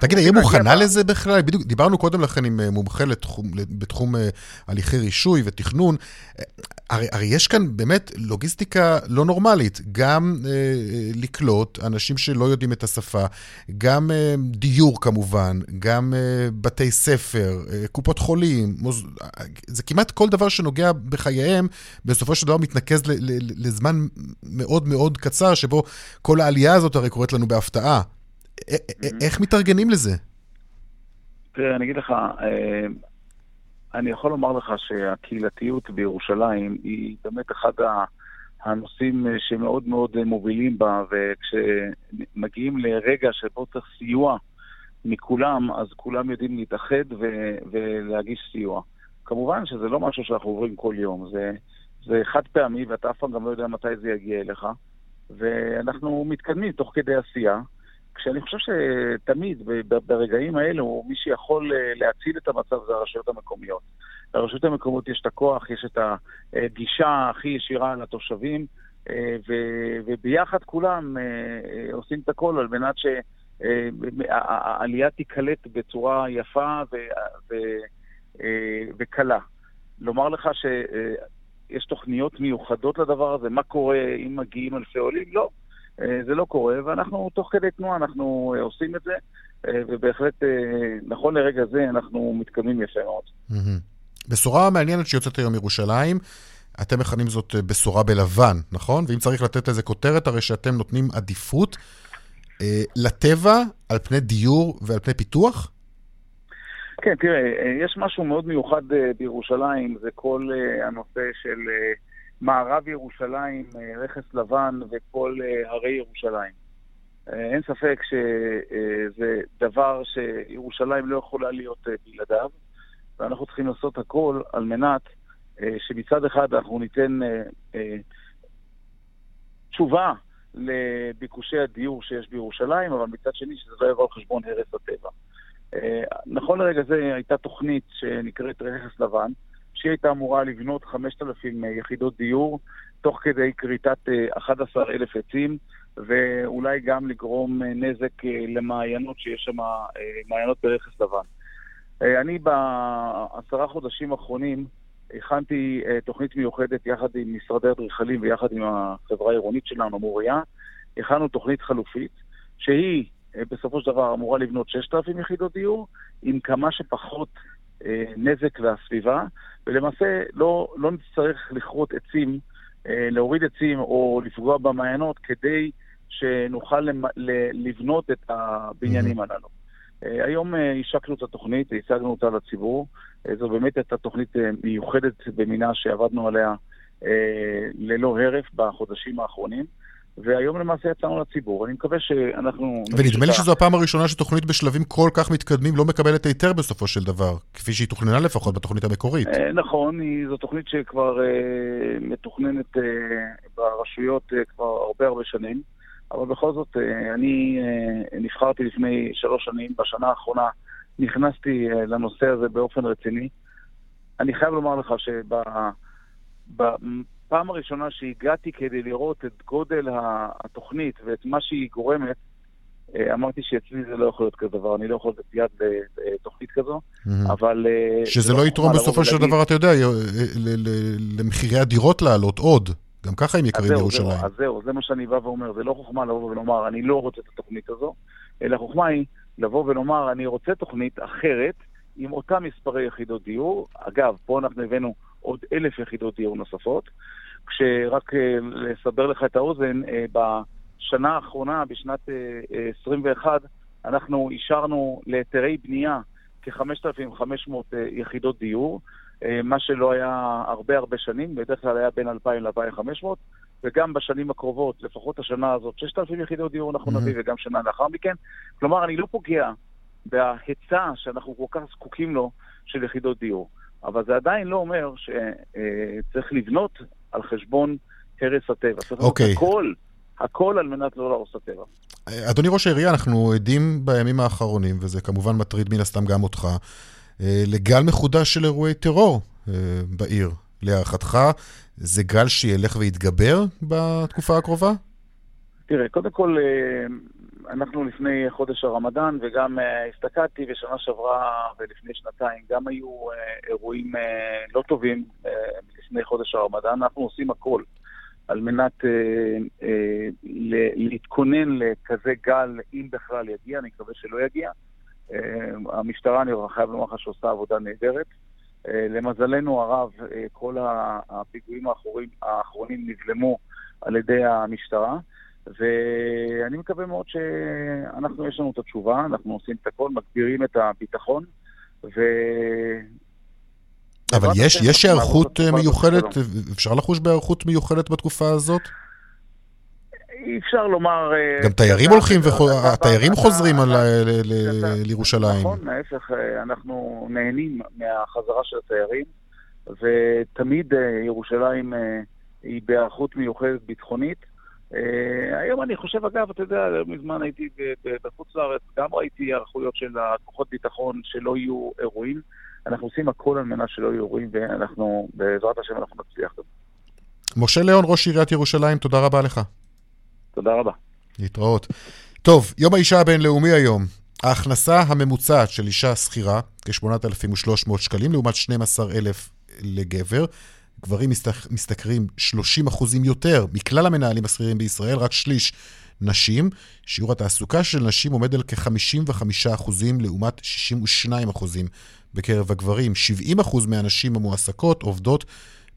A: תגיד, היא מוכנה לזה בכלל? בדיוק, דיברנו קודם לכן עם אה, מומחה לתחום, בתחום אה, הליכי רישוי ותכנון. אה, הרי, הרי יש כאן באמת לוגיסטיקה לא נורמלית, גם אה, לקלוט אנשים שלא יודעים את השפה, גם אה, דיור כמובן, גם אה, בתי ספר, אה, קופות חולים, מוז... זה כמעט כל דבר שנוגע בחייהם, בסופו של דבר מתנקז ל, ל, לזמן מאוד מאוד קצר, שבו כל העלייה הזאת הרי קורית לנו בהפתעה. איך מתארגנים לזה?
G: תראה, אני אגיד לך, אה, אני יכול לומר לך שהקהילתיות בירושלים היא באמת אחד הנושאים שמאוד מאוד מובילים בה, וכשמגיעים לרגע שבו צריך סיוע מכולם, אז כולם יודעים להתאחד ו- ולהגיש סיוע. כמובן שזה לא משהו שאנחנו עוברים כל יום, זה, זה חד פעמי ואתה אף פעם גם לא יודע מתי זה יגיע אליך, ואנחנו מתקדמים תוך כדי עשייה. כשאני חושב שתמיד, ברגעים האלו, מי שיכול אה, להציל את המצב זה הרשויות המקומיות. לרשויות המקומיות יש את הכוח, יש את הגישה הכי ישירה לתושבים, אה, וביחד כולם אה, עושים את הכל על מנת שהעלייה תיקלט בצורה יפה וקלה. לומר לך שיש תוכניות מיוחדות לדבר הזה, מה קורה אם מגיעים אלפי עולים? לא. אה, זה לא קורה, ואנחנו תוך כדי תנועה אנחנו אה, עושים את זה, אה, ובהחלט נכון לרגע זה אנחנו מתקדמים יפה מאוד.
A: בשורה מעניינת שיוצאת היום מירושלים, אתם מכנים זאת בשורה בלבן, נכון? ואם צריך לתת לזה כותרת, הרי שאתם נותנים עדיפות לטבע על פני דיור ועל פני פיתוח?
G: כן, תראה, יש משהו מאוד מיוחד בירושלים, זה כל הנושא של מערב ירושלים, אה, רכס לבן וכל אה, הרי ירושלים. אה, אין ספק שזה דבר שירושלים לא יכולה להיות בלעדיו, ואנחנו צריכים לעשות הכל על מנת שמצד אחד אנחנו ניתן תשובה לביקושי הדיור שיש בירושלים, אבל מצד שני שזה לא יבוא על חשבון הרס הטבע. נכון לרגע זה הייתה תוכנית שנקראת רכס לבן, שהיא הייתה אמורה לבנות 5,000 אה, יחידות דיור, תוך כדי כריתת 11,000 אה, עצים, ואולי גם לגרום אה, נזק למעיינות שיש שם, מעיינות ברכס לבן. אני בעשרה חודשים האחרונים הכנתי תוכנית מיוחדת יחד עם משרדי אדריכלים ויחד עם החברה העירונית שלנו, מוריה. הכנו תוכנית חלופית, שהיא בסופו של דבר אמורה לבנות 6,000 יחידות דיור, עם כמה שפחות אה, נזק לסביבה, ולמעשה לא, לא נצטרך לכרות עצים, אה, להוריד עצים או לפגוע במעיינות כדי שנוכל לבנות את הבניינים הללו. אה, היום השקנו את התוכנית, הצגנו אותה לציבור. זו באמת הייתה תוכנית מיוחדת במינה שעבדנו עליה ללא הרף בחודשים האחרונים. והיום למעשה יצאנו לציבור. אני מקווה שאנחנו...
A: ונדמה לי שזו הפעם הראשונה שתוכנית בשלבים כל כך מתקדמים לא מקבלת היתר בסופו של דבר, כפי שהיא תוכננה לפחות בתוכנית המקורית.
G: אה, נכון, זו תוכנית שכבר אה, מתוכננת אה, ברשויות כבר הרבה הרבה שנים, אבל בכל זאת, אני נבחרתי לפני שלוש שנים, בשנה האחרונה נכנסתי לנושא הזה באופן רציני. אני חייב לומר לך שב... פעם הראשונה שהגעתי כדי לראות את גודל התוכנית ואת מה שהיא גורמת, אה, אמרתי שאצלי זה לא יכול להיות כזה דבר, אני לא יכול לתת יד לתוכנית כזו, אבל...
A: אה, שזה לא יתרום בסופו של דבר, אתה יודע, למחירי הדירות לעלות עוד. גם ככה הם יקרים בירושלים.
G: אז זהו, זה מה שאני בא ואומר. זה לא חוכמה לבוא ולומר, אני לא רוצה את התוכנית הזו, אלא חוכמה היא לבוא ולומר, אני רוצה תוכנית אחרת, עם אותם מספרי יחידות דיור. אגב, פה אנחנו הבאנו עוד אלף יחידות דיור נוספות, כשרק אה, לסבר לך את האוזן, בשנה האחרונה, בשנת 21, אנחנו אישרנו להיתרי בנייה כ-5,500 יחידות דיור. אה, מה שלא היה הרבה הרבה שנים, בדרך כלל היה בין 2,000 ל-2,500, וגם בשנים הקרובות, לפחות השנה הזאת, 6,000 יחידות דיור אנחנו נביא, וגם שנה לאחר מכן. כלומר, אני לא פוגע בהיצע שאנחנו כל כך זקוקים לו של יחידות דיור. אבל זה עדיין לא אומר שצריך לבנות על חשבון הרס הטבע. צריך okay. אוקיי. הכל, הכל על מנת לא להרוס הטבע.
A: אדוני ראש העירייה, אנחנו עדים בימים האחרונים, וזה כמובן מטריד מן הסתם גם אותך, אה, לגל מחודש של אירועי טרור אה, בעיר. להערכתך, זה גל שילך ויתגבר בתקופה הקרובה?
G: תראה, קודם כל, אה, אנחנו לפני חודש הרמדאן, וגם הסתכלתי בשנה שעברה ולפני שנתיים, גם היו אירועים לא טובים לפני חודש הרמדאן. אנחנו עושים הכל על מנת להתכונן לכזה גל, אם בכלל יגיע, אני מקווה שלא יגיע. אה, המשטרה, אני חייב לומר לך שעושה עבודה נהדרת. אה, למזלנו הרב, אה, כל הפיגועים האחרונים, האחרונים נבלמו על ידי המשטרה, ואני מקווה מאוד שאנחנו, יש לנו את התשובה, אנחנו עושים את הכל, מגבירים את הביטחון, ו...
A: אבל יש, יש היערכות מיוחדת, אפשר לחוש בהיערכות מיוחדת בתקופה הזאת?
G: אי אפשר לומר... אה,
A: גם תיירים הולכים, התיירים חוזרים לירושלים.
G: נכון, ההפך, אה, אנחנו נהנים מהחזרה של התיירים, ותמיד אה, ירושלים היא בהיערכות מיוחדת ביטחונית. היום אני חושב, אגב, אתה יודע, לא מזמן הייתי בחוץ לארץ, גם ראיתי היערכויות של הכוחות ביטחון שלא יהיו אירועים. אנחנו עושים הכל על מנת שלא יהיו אירועים, ואנחנו, בעזרת השם, אנחנו נצליח גם.
A: משה ליאון, ראש עיריית ירושלים, תודה רבה לך.
G: תודה רבה.
A: להתראות. טוב, יום האישה הבינלאומי היום. ההכנסה הממוצעת של אישה שכירה, כ-8,300 שקלים, לעומת 12,000 לגבר. גברים משתכרים 30 אחוזים יותר מכלל המנהלים השכירים בישראל, רק שליש נשים. שיעור התעסוקה של נשים עומד על כ-55 אחוזים לעומת 62 אחוזים בקרב הגברים. 70 אחוז מהנשים המועסקות עובדות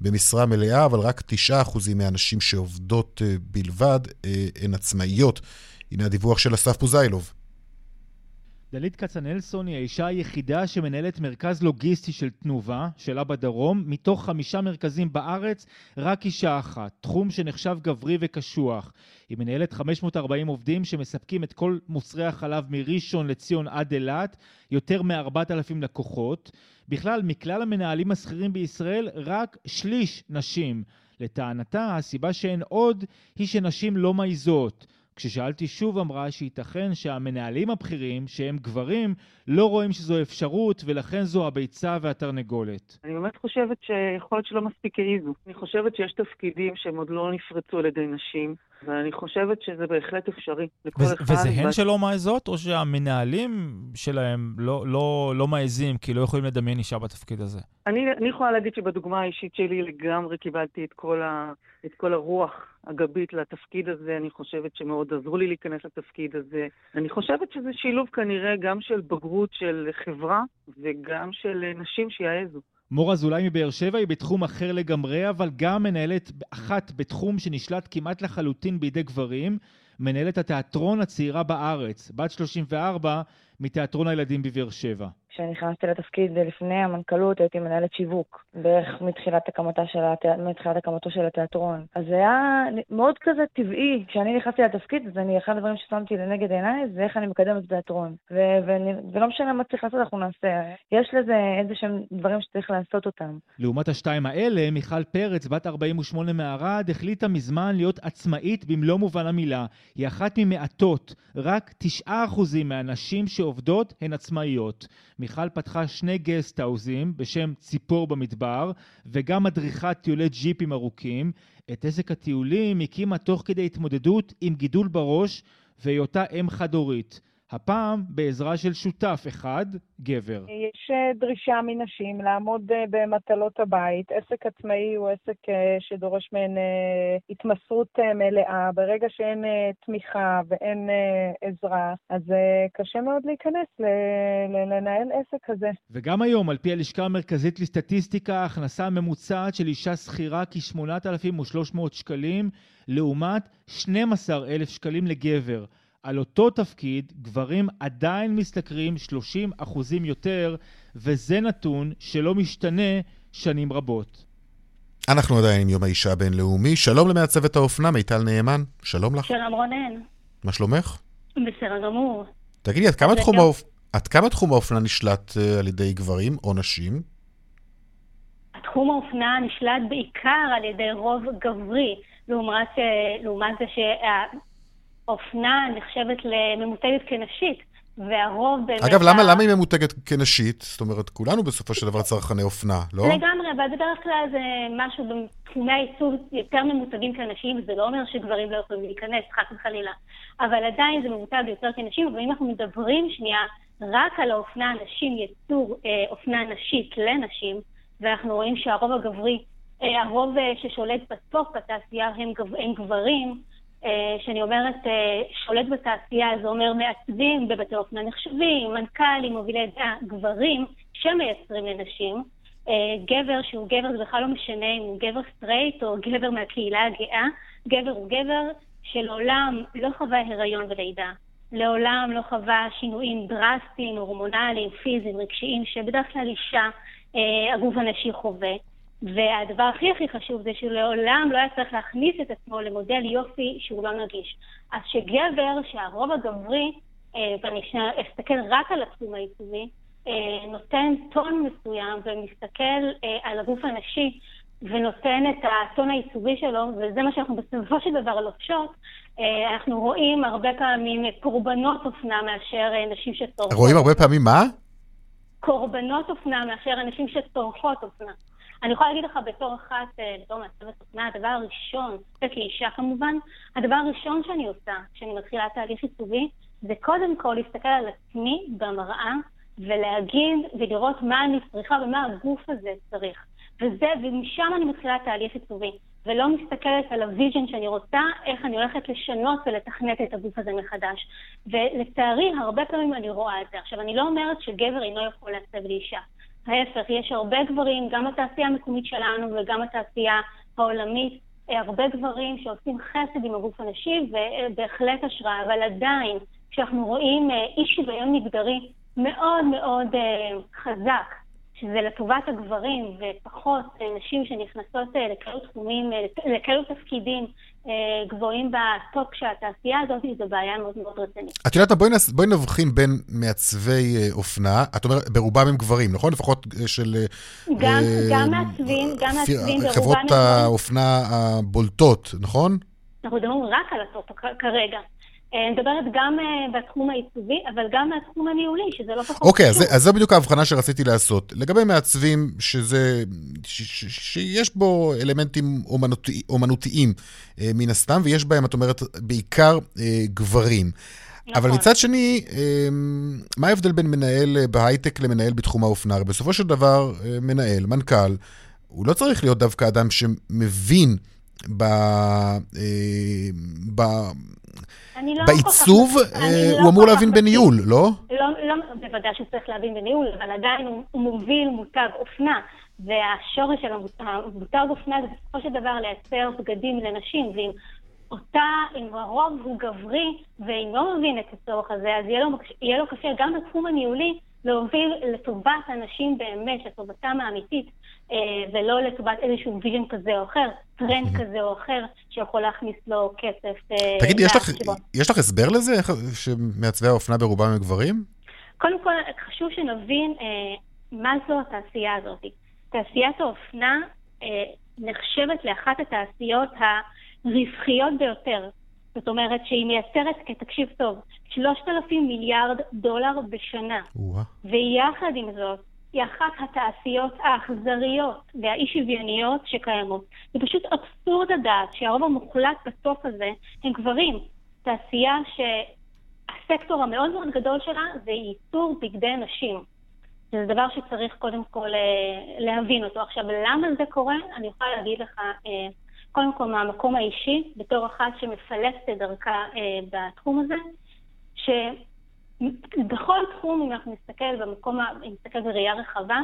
A: במשרה מלאה, אבל רק 9% מהנשים שעובדות אה, בלבד אה, הן עצמאיות. הנה הדיווח של אסף פוזיילוב.
H: דלית כצנלסון היא האישה היחידה שמנהלת מרכז לוגיסטי של תנובה, שלה בדרום, מתוך חמישה מרכזים בארץ, רק אישה אחת, תחום שנחשב גברי וקשוח. היא מנהלת 540 עובדים שמספקים את כל מוצרי החלב מראשון לציון עד אילת, יותר מ-4,000 לקוחות. בכלל, מכלל המנהלים השכירים בישראל, רק שליש נשים. לטענתה, הסיבה שאין עוד היא שנשים לא מעיזות. כששאלתי שוב אמרה שייתכן שהמנהלים הבכירים, שהם גברים, לא רואים שזו אפשרות ולכן זו הביצה והתרנגולת.
I: אני באמת חושבת שיכול להיות שלא מספיק העיזו. אני חושבת שיש תפקידים שהם עוד לא נפרצו על ידי נשים, ואני חושבת שזה בהחלט אפשרי לכל
H: וזה,
I: אחד.
H: וזה הן שלא מעזות, או שהמנהלים שלהם לא, לא, לא מעזים כי לא יכולים לדמיין אישה בתפקיד הזה?
I: אני, אני יכולה להגיד שבדוגמה האישית שלי לגמרי קיבלתי את כל, ה, את כל הרוח הגבית לתפקיד הזה. אני חושבת שמאוד עזרו לי להיכנס לתפקיד הזה. אני חושבת שזה שילוב כנראה גם של בגרות של חברה וגם של נשים שיעזו.
H: מור אזולאי מבאר שבע היא בתחום אחר לגמרי, אבל גם מנהלת אחת בתחום שנשלט כמעט לחלוטין בידי גברים, מנהלת התיאטרון הצעירה בארץ, בת 34, מתיאטרון הילדים בבאר שבע.
J: כשנכנסתי לתפקיד לפני המנכ"לות הייתי מנהלת שיווק, בערך מתחילת, של הת... מתחילת הקמתו של התיאטרון. אז זה היה מאוד כזה טבעי. כשאני נכנסתי לתפקיד, אז אני, אחד הדברים ששמתי לנגד עיניי זה איך אני מקדמת תיאטרון. ו- ו- ולא משנה מה צריך לעשות, אנחנו נעשה. יש לזה איזה שהם דברים שצריך לעשות אותם.
H: לעומת השתיים האלה, מיכל פרץ, בת 48 מערד, החליטה מזמן להיות עצמאית במלוא מובן המילה. היא אחת ממעטות, רק 9% מהנשים שעובדות הן עצמאיות. מיכל פתחה שני גסטהאוזים בשם ציפור במדבר, וגם מדריכת טיולי ג'יפים ארוכים. את עסק הטיולים הקימה תוך כדי התמודדות עם גידול בראש והיותה אם חד-הורית. הפעם בעזרה של שותף אחד, גבר.
K: יש אה, דרישה מנשים לעמוד אה, במטלות הבית. עסק עצמאי הוא עסק אה, שדורש מהן התמסרות מלאה. ברגע שאין תמיכה ואין עזרה, אז קשה מאוד להיכנס לנהל עסק כזה.
H: וגם היום, על פי הלשכה המרכזית לסטטיסטיקה, ההכנסה הממוצעת של אישה שכירה כ-8,300 שקלים, לעומת 12,000 שקלים לגבר. על אותו תפקיד גברים עדיין משתכרים 30 אחוזים יותר, וזה נתון שלא משתנה שנים רבות.
A: אנחנו עדיין עם יום האישה הבינלאומי. שלום למעצבת האופנה, מיטל נאמן. שלום לך.
L: שלום רונן.
A: מה שלומך?
L: בסדר גמור.
A: תגידי, עד כמה, תחום, האופ... עד כמה תחום האופנה נשלט uh, על ידי גברים או נשים?
L: תחום האופנה נשלט בעיקר על ידי רוב גברי, לעומת, אה, לעומת זה שה... אופנה נחשבת לממותגת כנשית, והרוב באמת...
A: אגב, למה, למה היא ממותגת כנשית? זאת אומרת, כולנו בסופו של דבר צרכני אופנה, לא?
L: לגמרי, אבל בדרך כלל זה משהו בתחומי העיצוב יותר ממותגים כנשים, זה לא אומר שגברים לא יכולים להיכנס, חס וחלילה. אבל עדיין זה ממותג יותר כנשים, אבל אם אנחנו מדברים שנייה רק על האופנה הנשים, יצור אה, אופנה נשית לנשים, ואנחנו רואים שהרוב הגברי, אה, הרוב אה, ששולט בסוף בתעשייה הם, גב, הם גברים, שאני אומרת אה, שולט בתעשייה, זה אומר מעצבים בבתי אופנה נחשבים, מנכ"לים, מובילי דעה, גברים שמייצרים לנשים. אה, גבר שהוא גבר, זה בכלל לא משנה אם הוא גבר סטרייט או גבר מהקהילה הגאה, גבר הוא גבר שלעולם לא חווה הריון ולידה. לעולם לא חווה שינויים דרסטיים, הורמונליים, פיזיים, רגשיים, שבדרך כלל אישה, הגוף הנשי חווה. והדבר הכי הכי חשוב זה שלעולם לא היה צריך להכניס את עצמו למודל יופי שהוא לא נגיש. אז שגבר, שהרוב הגברי, אה, ואני אסתכל רק על התחום העיצובי, אה, נותן טון מסוים ומסתכל אה, על הגוף הנשי ונותן את הטון העיצובי שלו, וזה מה שאנחנו בסופו של דבר לובשות, אנחנו רואים הרבה פעמים קורבנות אופנה מאשר נשים שצורכות.
A: רואים הרבה פעמים מה?
L: קורבנות אופנה מאשר אנשים שצורכות אופנה. אני יכולה להגיד לך בתור אחת, אה, בתור מעצבת אופנה, הדבר הראשון, וכאישה כמובן, הדבר הראשון שאני עושה כשאני מתחילה תהליך עיצובי, זה קודם כל להסתכל על עצמי במראה ולהגיד ולראות מה אני צריכה ומה הגוף הזה צריך. וזה, ומשם אני מתחילה תהליך עיצובי, ולא מסתכלת על ה vision שאני רוצה, איך אני הולכת לשנות ולתכנת את הגוף הזה מחדש. ולצערי, הרבה פעמים אני רואה את זה. עכשיו, אני לא אומרת שגבר אינו יכול לעצב לאישה. ההפך, יש הרבה גברים, גם בתעשייה המקומית שלנו וגם בתעשייה העולמית, הרבה גברים שעושים חסד עם הגוף הנשי ובהחלט השראה, אבל עדיין, כשאנחנו רואים אה, אי שוויון מגדרי מאוד מאוד אה, חזק, שזה לטובת הגברים ופחות נשים שנכנסות לכאלו תחומים, לכאלו תפקידים אה, גבוהים ב top של התעשייה הזאת, זו בעיה מאוד מאוד רצינית.
A: את יודעת, בואי, נס, בואי נבחין בין מעצבי אה, אופנה, את אומרת, ברובם הם גברים, נכון? לפחות אה, של...
L: גם, אה, גם מעצבים, גם מעצבים, ברובם.
A: חברות האופנה הבולטות, נכון?
L: אנחנו מדברים רק על ה top כרגע. אני אה, מדברת גם אה, בתחום העיצובי, אבל גם מהתחום הניהולי, שזה לא פחות
A: אוקיי, חשוב. אז, אז זו בדיוק ההבחנה שרציתי לעשות. לגבי מעצבים, שזה, ש, ש, שיש בו אלמנטים אומנותי, אומנותיים אה, מן הסתם, ויש בהם, את אומרת, בעיקר אה, גברים. נכון. אבל מצד שני, אה, מה ההבדל בין מנהל בהייטק למנהל בתחום האופנה? בסופו של דבר, מנהל, מנכ"ל, הוא לא צריך להיות דווקא אדם שמבין ב... אה, ב לא בעיצוב אה, לא הוא אמור להבין בניהול, לא?
L: לא, לא, בוודאי שצריך להבין בניהול, אבל עדיין הוא, הוא מוביל מותג אופנה, והשורש של המותג אופנה זה בסופו של דבר לייצר בגדים לנשים, ואם אותה, אם הרוב הוא גברי ואינו מבין את הצורך הזה, אז יהיה לו, יהיה לו קשה גם בתחום הניהולי להוביל לטובת אנשים באמת, לטובתם האמיתית, ולא לטובת איזשהו vision כזה או אחר, טרנד כזה או אחר, שיכול להכניס לו כסף.
A: אה, תגידי, יש, יש לך הסבר לזה, שמעצבי האופנה ברובם הם גברים?
L: קודם כל, חשוב שנבין אה, מה זו התעשייה הזאת. תעשיית האופנה אה, נחשבת לאחת התעשיות הרווחיות ביותר. זאת אומרת שהיא מייצרת, תקשיב טוב, 3,000 מיליארד דולר בשנה. ויחד עם זאת, היא אחת התעשיות האכזריות והאי שוויוניות שקיימות. זה פשוט אבסורד לדעת שהרוב המוחלט בסוף הזה הם גברים. תעשייה שהסקטור המאוד מאוד גדול שלה זה ייצור בגדי נשים. זה דבר שצריך קודם כל אה, להבין אותו. עכשיו, למה זה קורה? אני יכולה להגיד לך, אה, קודם כל מהמקום האישי, בתור אחת שמפלסת את דרכה אה, בתחום הזה, שבכל תחום, אם אנחנו נסתכל במקום, אם נסתכל בראייה רחבה,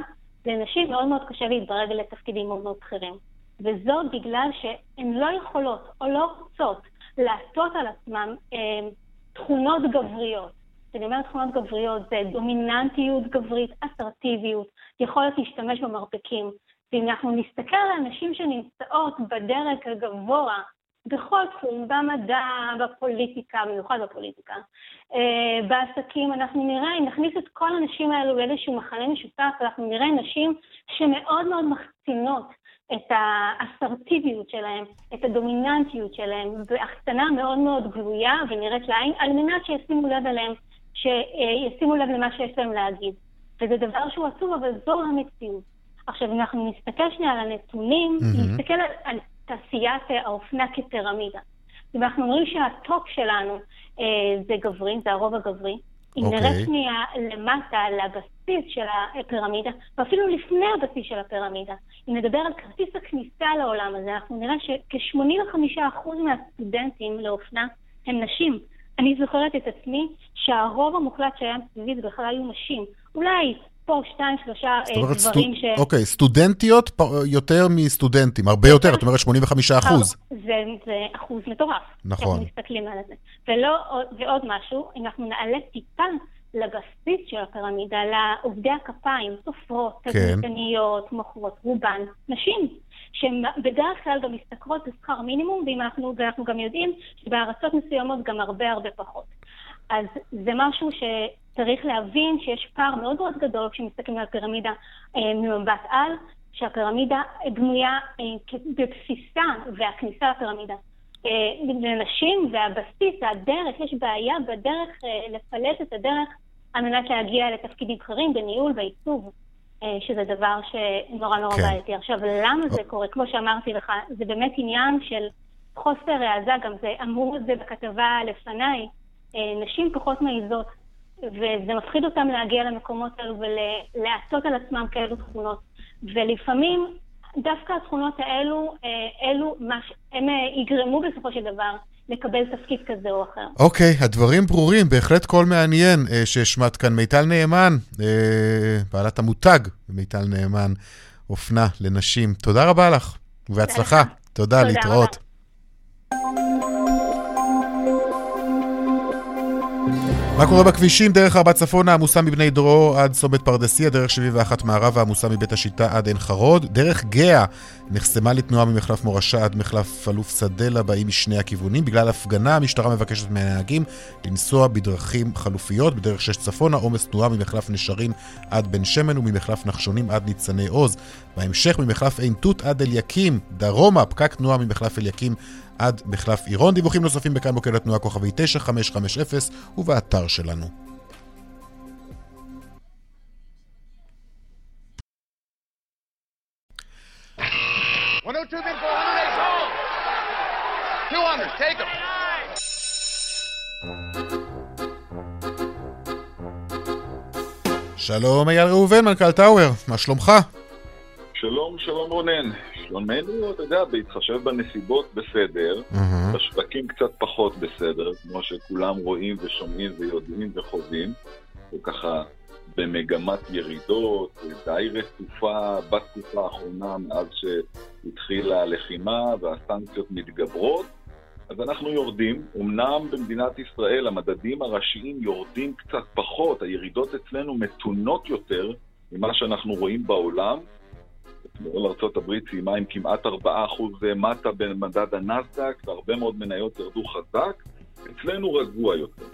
L: לנשים מאוד מאוד קשה להתברג לתפקידים מאוד מאוד בכירים. וזאת בגלל שהן לא יכולות או לא רוצות לעטות על עצמן אה, תכונות גבריות. כשאני אומרת תכונות גבריות זה דומיננטיות גברית, אסרטיביות, יכולת להשתמש במרפקים. ואם אנחנו נסתכל על אנשים שנמצאות בדרג הגבוה בכל תחום, במדע, בפוליטיקה, במיוחד בפוליטיקה, אה, בעסקים, אנחנו נראה, אם נכניס את כל הנשים האלו לאיזשהו מחנה משותף, אנחנו נראה נשים שמאוד מאוד מחצינות את האסרטיביות שלהם, את הדומיננטיות שלהם, בהחצנה מאוד מאוד גלויה ונראית לעין, על מנת שישימו לב אליהם, שישימו לב למה שיש להם להגיד. וזה דבר שהוא עצוב, אבל זו המציאות. עכשיו, אם אנחנו נסתכל שנייה על הנתונים, mm-hmm. נסתכל על, על תעשיית האופנה כפירמידה. אם אנחנו אומרים שה top שלנו אה, זה גברים, זה הרוב הגברי, אם okay. נרד. שנייה למטה, לבסיס של הפירמידה, ואפילו לפני הבסיס של הפירמידה, אם נדבר על כרטיס הכניסה לעולם הזה, אנחנו נראה שכ-85% מהסטודנטים לאופנה הם נשים. אני זוכרת את עצמי שהרוב המוחלט שהיה מסביבי זה בכלל היו נשים. אולי פה שתיים, שלושה אה, גברים סטו... ש...
A: אוקיי, סטודנטיות פ... יותר מסטודנטים, הרבה יותר, את אומרת 85 אחוז.
L: זה, זה אחוז מטורף.
A: נכון.
L: אנחנו מסתכלים על זה. ולא, ועוד משהו, אם אנחנו נעלה טיפה לבסיס של הפירמידה, לעובדי הכפיים, סופרות, כן. תדמיתניות, מוכרות, רובן, נשים. שהן בדרך כלל גם משתכרות בשכר מינימום, ואנחנו, ואנחנו גם יודעים שבארצות מסוימות גם הרבה הרבה פחות. אז זה משהו שצריך להבין שיש פער מאוד מאוד גדול כשמסתכלים על פירמידה אה, ממבט על, שהפירמידה בנויה אה, בבסיסה והכניסה לפירמידה. אה, לנשים והבסיס, הדרך, יש בעיה בדרך אה, לפלט את הדרך על מנת להגיע לתפקידים בכירים בניהול, בעיצוב. אה, שזה דבר שנורא נורא כן. בעייתי. עכשיו, למה זה קורה? כמו שאמרתי לך, זה באמת עניין של חוסר העזה, גם זה אמרו את זה בכתבה לפניי, אה, נשים פחות מעיזות, וזה מפחיד אותם להגיע למקומות האלו ולעטות על עצמם כאלו תכונות. ולפעמים דווקא התכונות האלו, אה, אלו, הם יגרמו בסופו של דבר לקבל תפקיד כזה או אחר.
A: אוקיי, okay, הדברים ברורים, בהחלט קול מעניין אה, שהשמעת כאן. מיטל נאמן, אה, בעלת המותג, מיטל נאמן, אופנה לנשים. תודה רבה לך, ובהצלחה. תודה, תודה להתראות. מה קורה בכבישים? דרך ארבע צפונה עמוסה מבני דרור עד צומת פרדסיה, דרך 71 מערבה עמוסה מבית השיטה עד עין חרוד, דרך גאה נחסמה לתנועה ממחלף מורשה עד מחלף אלוף שדלה באים משני הכיוונים. בגלל הפגנה המשטרה מבקשת מהנהגים לנסוע בדרכים חלופיות, בדרך 6 צפונה עומס תנועה ממחלף נשרים עד בן שמן וממחלף נחשונים עד ניצני עוז. בהמשך ממחלף עין תות עד אליקים, דרומה פקק תנועה ממחלף אליקים עד מחלף עירון. דיווחים נוספים בכאן מוקד התנועה כוכבי 9550 ובאתר שלנו. שלום אייל ראובן, מנכ"ל טאוור, מה שלומך?
M: שלום, שלום רונן. שלומנו, אתה יודע, בהתחשב בנסיבות בסדר, mm-hmm. בשווקים קצת פחות בסדר, כמו שכולם רואים ושומעים ויודעים וחווים, וככה במגמת ירידות, די רצופה בתקופה האחרונה מאז שהתחילה הלחימה והסנקציות מתגברות. אז אנחנו יורדים, אמנם במדינת ישראל המדדים הראשיים יורדים קצת פחות, הירידות אצלנו מתונות יותר ממה שאנחנו רואים בעולם, אתמול ארה"ב סיימה עם כמעט 4% מטה במדד הנסדק, והרבה מאוד מניות ירדו חזק. אצלנו רגוע יותר.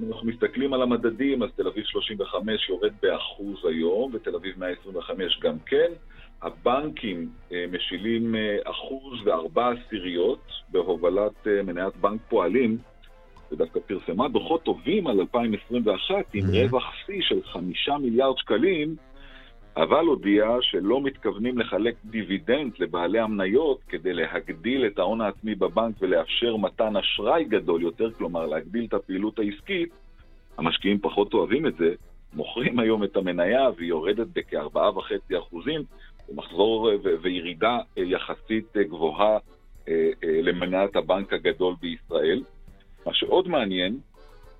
M: אם אנחנו מסתכלים על המדדים, אז תל אביב 35 יורד באחוז היום, ותל אביב 125 גם כן. הבנקים אה, משילים אה, אחוז וארבע עשיריות בהובלת אה, מניית בנק פועלים, ודווקא פרסמה דוחות טובים על 2021 עם רווח שיא של חמישה מיליארד שקלים, אבל הודיעה שלא מתכוונים לחלק דיבידנד לבעלי המניות כדי להגדיל את ההון העצמי בבנק ולאפשר מתן אשראי גדול יותר, כלומר להגדיל את הפעילות העסקית, המשקיעים פחות אוהבים את זה, מוכרים היום את המניה והיא יורדת בכ-4.5 אחוזים, מחזור וירידה יחסית גבוהה למניית הבנק הגדול בישראל. מה שעוד מעניין,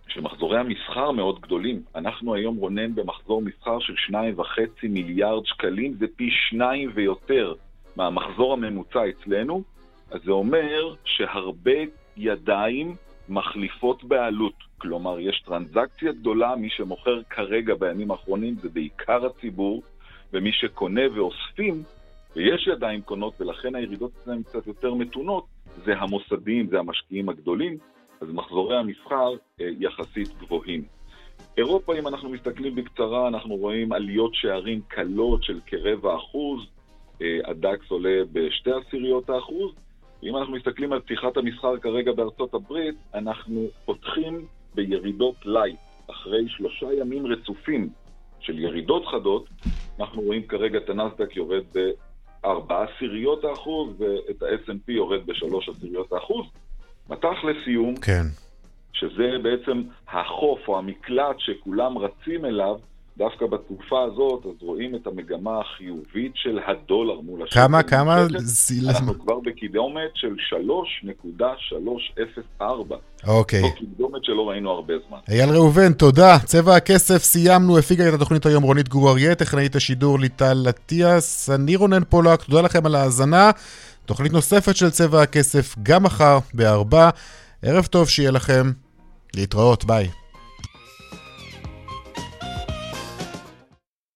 M: שמחזורי המסחר מאוד גדולים. אנחנו היום, רונן, במחזור מסחר של שניים וחצי מיליארד שקלים, זה פי שניים ויותר מהמחזור הממוצע אצלנו, אז זה אומר שהרבה ידיים מחליפות בעלות. כלומר, יש טרנזקציה גדולה, מי שמוכר כרגע בימים האחרונים זה בעיקר הציבור, ומי שקונה ואוספים, ויש ידיים קונות, ולכן הירידות אצלם קצת יותר מתונות, זה המוסדים, זה המשקיעים הגדולים, אז מחזורי המסחר אה, יחסית גבוהים. אירופה, אם אנחנו מסתכלים בקצרה, אנחנו רואים עליות שערים קלות של כרבע אחוז, אה, הדאקס עולה בשתי עשיריות האחוז. אם אנחנו מסתכלים על פתיחת המסחר כרגע בארצות הברית, אנחנו פותחים בירידות light. אחרי שלושה ימים רצופים של ירידות חדות, אנחנו רואים כרגע את הנסדק יורד בארבע עשיריות האחוז ואת ה-S&P יורד בשלוש עשיריות האחוז. מט"ח לסיום,
A: כן.
M: שזה בעצם החוף או המקלט שכולם רצים אליו, דווקא בתקופה הזאת, אז רואים את המגמה החיובית של הדולר מול השקל.
A: כמה, כמה?
M: אנחנו כבר בקידומת של 3.304.
A: אוקיי.
M: זו קידומת שלא ראינו הרבה זמן.
A: אייל ראובן, תודה. צבע הכסף, סיימנו. הפיגה את התוכנית היום רונית גור אריה, טכנאית השידור ליטל אטיאס. אני רונן פולק, תודה לכם על ההאזנה. תוכנית נוספת של צבע הכסף גם מחר בארבע. ערב טוב שיהיה לכם. להתראות, ביי.